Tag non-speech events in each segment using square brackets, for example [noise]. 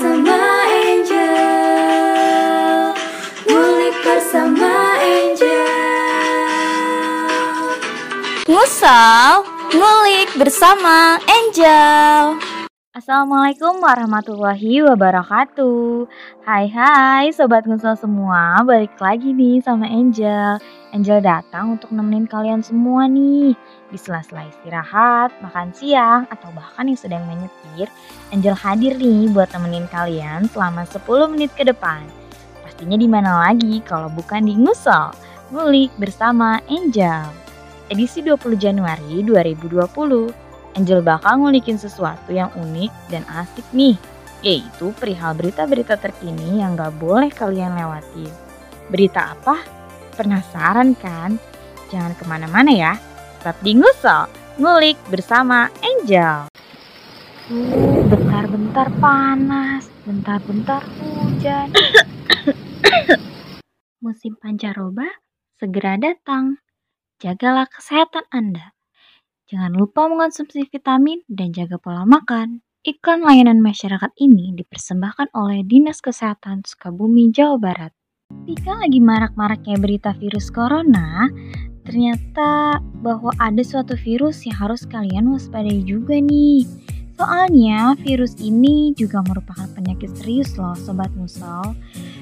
bersama Angel. Ngulik bersama Angel. Ngusal, ngulik bersama Angel Assalamualaikum warahmatullahi wabarakatuh. Hai hai sobat ngusal semua. Balik lagi nih sama Angel. Angel datang untuk nemenin kalian semua nih. Di sela-sela istirahat, makan siang, atau bahkan yang sedang menyetir Angel hadir nih buat nemenin kalian selama 10 menit ke depan. Pastinya di mana lagi kalau bukan di ngusal Ngulik bersama Angel. Edisi 20 Januari 2020 Angel bakal ngulikin sesuatu yang unik dan asik nih, yaitu perihal berita-berita terkini yang gak boleh kalian lewati. Berita apa? Penasaran kan? Jangan ke mana-mana ya, tetap di Ngusel, ngulik bersama Angel. Uh, bentar-bentar panas, bentar-bentar hujan. [coughs] Musim pancaroba segera datang. Jagalah kesehatan Anda. Jangan lupa mengonsumsi vitamin dan jaga pola makan. Iklan layanan masyarakat ini dipersembahkan oleh Dinas Kesehatan Sukabumi, Jawa Barat. Ketika lagi marak-maraknya berita virus corona, ternyata bahwa ada suatu virus yang harus kalian waspadai juga nih. Soalnya virus ini juga merupakan penyakit serius loh Sobat Musal,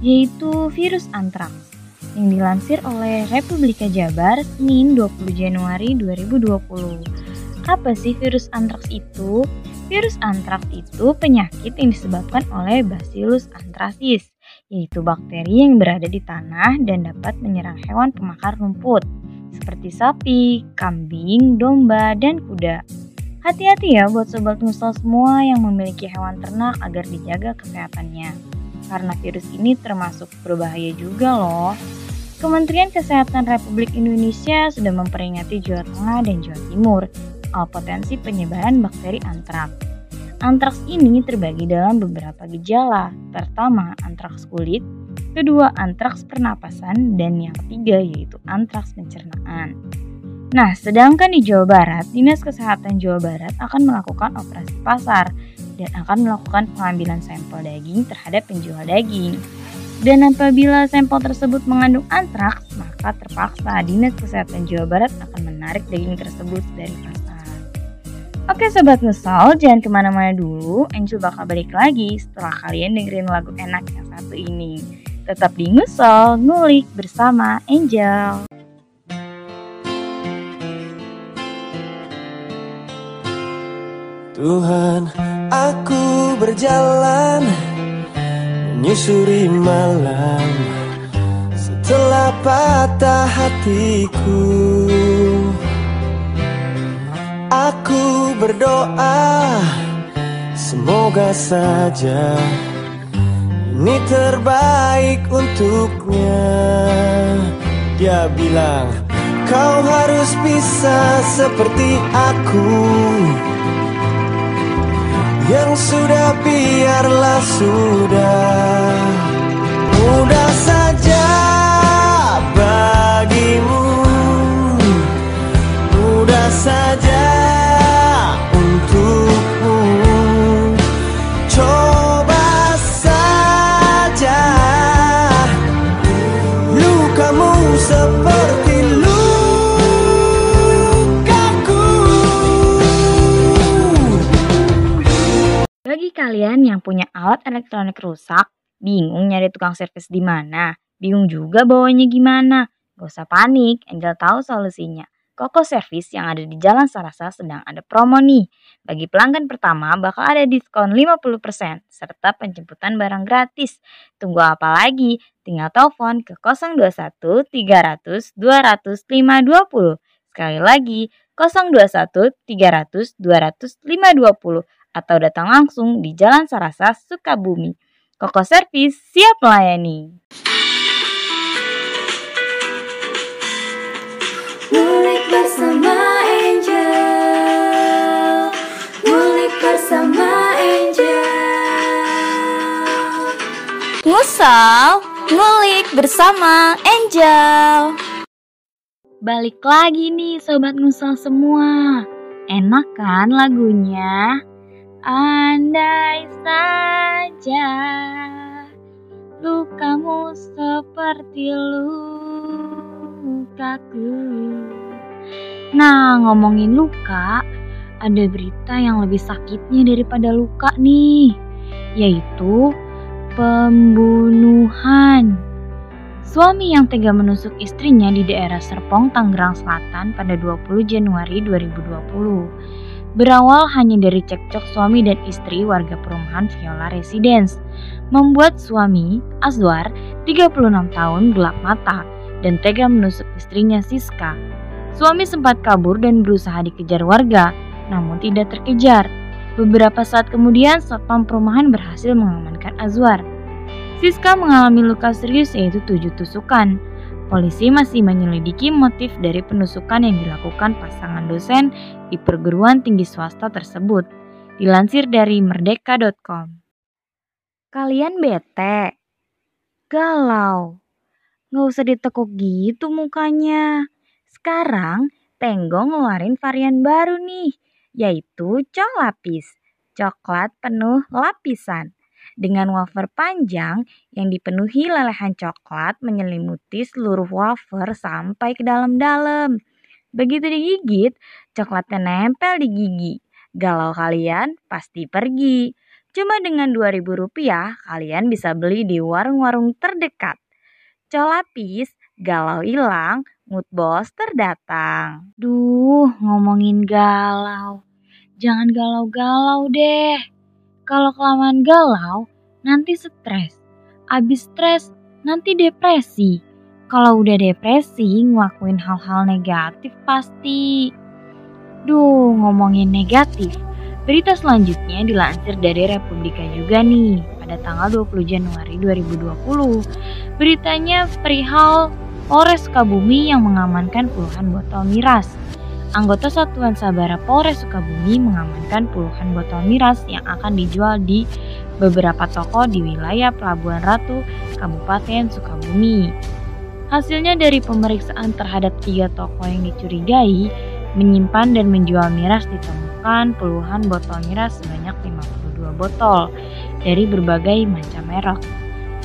yaitu virus antraks yang dilansir oleh Republika Jabar Senin 20 Januari 2020. Apa sih virus antraks itu? Virus antraks itu penyakit yang disebabkan oleh Bacillus anthracis, yaitu bakteri yang berada di tanah dan dapat menyerang hewan pemakan rumput, seperti sapi, kambing, domba, dan kuda. Hati-hati ya buat sobat musal semua yang memiliki hewan ternak agar dijaga kesehatannya. Karena virus ini termasuk berbahaya juga loh. Kementerian Kesehatan Republik Indonesia sudah memperingati Jawa Tengah dan Jawa Timur soal potensi penyebaran bakteri antraks. Antraks ini terbagi dalam beberapa gejala. Pertama, antraks kulit, kedua antraks pernapasan, dan yang ketiga yaitu antraks pencernaan. Nah, sedangkan di Jawa Barat, Dinas Kesehatan Jawa Barat akan melakukan operasi pasar dan akan melakukan pengambilan sampel daging terhadap penjual daging. Dan apabila sampel tersebut mengandung antraks, maka terpaksa Dinas Kesehatan Jawa Barat akan menarik daging tersebut dari pasar. Oke Sobat Ngesal, jangan ke mana-mana dulu, Angel bakal balik lagi setelah kalian dengerin lagu enak yang satu ini. Tetap di Ngesal, ngulik bersama Angel. Tuhan, aku berjalan menyusuri malam setelah patah hatiku. Aku berdoa semoga saja ini terbaik untuknya. Dia bilang kau harus bisa seperti aku yang sudah biarlah sudah kalian yang punya alat elektronik rusak, bingung nyari tukang servis di mana, bingung juga bawanya gimana, gak usah panik, Angel tahu solusinya. Koko Service yang ada di Jalan Sarasa sedang ada promo nih. Bagi pelanggan pertama bakal ada diskon 50% serta penjemputan barang gratis. Tunggu apa lagi? Tinggal telepon ke 021 300 200 520. Sekali lagi 021 300 200 520 atau datang langsung di Jalan Sarasa, Sukabumi. Koko Servis siap melayani. Ngulik bersama Angel Ngulik bersama Angel Ngusal, ngulik bersama Angel. Balik lagi nih sobat ngusal semua. Enak kan lagunya? Andai saja lukamu seperti lukaku. Nah, ngomongin luka, ada berita yang lebih sakitnya daripada luka nih, yaitu pembunuhan. Suami yang tega menusuk istrinya di daerah Serpong, Tangerang Selatan pada 20 Januari 2020 berawal hanya dari cekcok suami dan istri warga perumahan Viola Residence, membuat suami, Azwar, 36 tahun gelap mata dan tega menusuk istrinya Siska. Suami sempat kabur dan berusaha dikejar warga, namun tidak terkejar. Beberapa saat kemudian, satpam perumahan berhasil mengamankan Azwar. Siska mengalami luka serius yaitu tujuh tusukan. Polisi masih menyelidiki motif dari penusukan yang dilakukan pasangan dosen di perguruan tinggi swasta tersebut. Dilansir dari merdeka.com. Kalian bete? Galau? Nggak usah ditekuk gitu mukanya. Sekarang Tenggo ngeluarin varian baru nih, yaitu colapis. Coklat penuh lapisan dengan wafer panjang yang dipenuhi lelehan coklat menyelimuti seluruh wafer sampai ke dalam-dalam. Begitu digigit, coklatnya nempel di gigi. Galau kalian pasti pergi. Cuma dengan 2000 rupiah, kalian bisa beli di warung-warung terdekat. Colapis, galau hilang, mood booster datang. Duh, ngomongin galau. Jangan galau-galau deh. Kalau kelamaan galau, nanti stres. Abis stres, nanti depresi. Kalau udah depresi, ngelakuin hal-hal negatif pasti. Duh, ngomongin negatif. Berita selanjutnya dilansir dari Republika juga nih, pada tanggal 20 Januari 2020. Beritanya perihal Polres Sukabumi yang mengamankan puluhan botol miras. Anggota Satuan Sabara Polres Sukabumi mengamankan puluhan botol miras yang akan dijual di beberapa toko di wilayah Pelabuhan Ratu, Kabupaten Sukabumi. Hasilnya dari pemeriksaan terhadap tiga toko yang dicurigai menyimpan dan menjual miras ditemukan puluhan botol miras sebanyak 52 botol dari berbagai macam merek.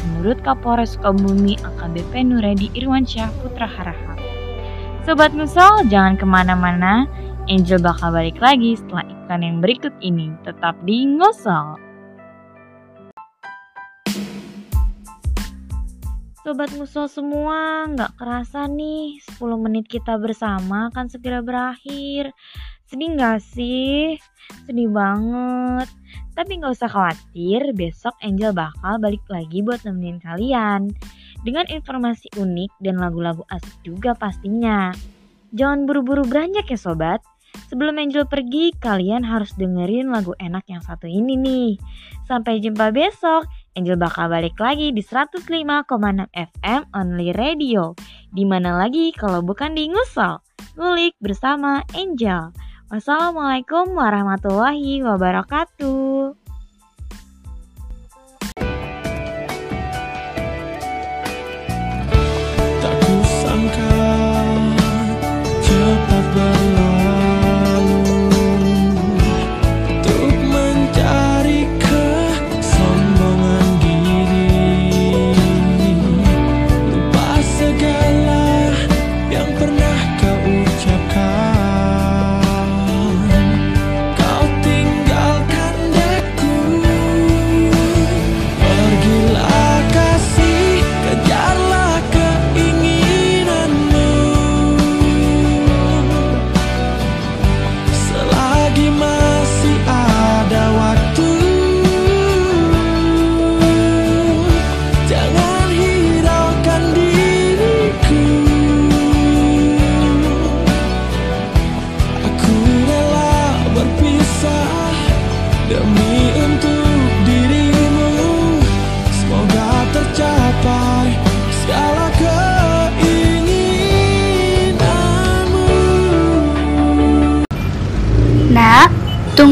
Menurut Kapolres Sukabumi AKBP Nuredi Irwansyah Putra Harahap. Sobat Musol, jangan ke mana-mana. Angel bakal balik lagi setelah iklan yang berikut ini. Tetap di Ngosol. Sobat Musol semua, nggak kerasa nih 10 menit kita bersama akan segera berakhir. Sedih nggak sih? Sedih banget. Tapi nggak usah khawatir, besok Angel bakal balik lagi buat nemenin kalian dengan informasi unik dan lagu-lagu asik juga pastinya. Jangan buru-buru beranjak ya sobat. Sebelum Angel pergi, kalian harus dengerin lagu enak yang satu ini nih. Sampai jumpa besok. Angel bakal balik lagi di 105,6 FM Only Radio. Di mana lagi kalau bukan di Ngusol. Ngulik bersama Angel. Wassalamualaikum warahmatullahi wabarakatuh.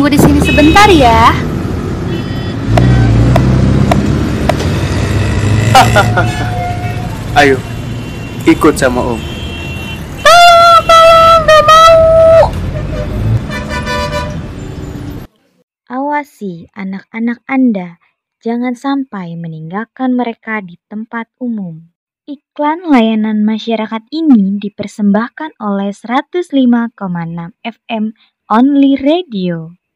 Tunggu di sini sebentar ya. [laughs] Ayo, ikut sama Om. Awas Awasi anak-anak Anda, jangan sampai meninggalkan mereka di tempat umum. Iklan layanan masyarakat ini dipersembahkan oleh 105,6 FM Only Radio.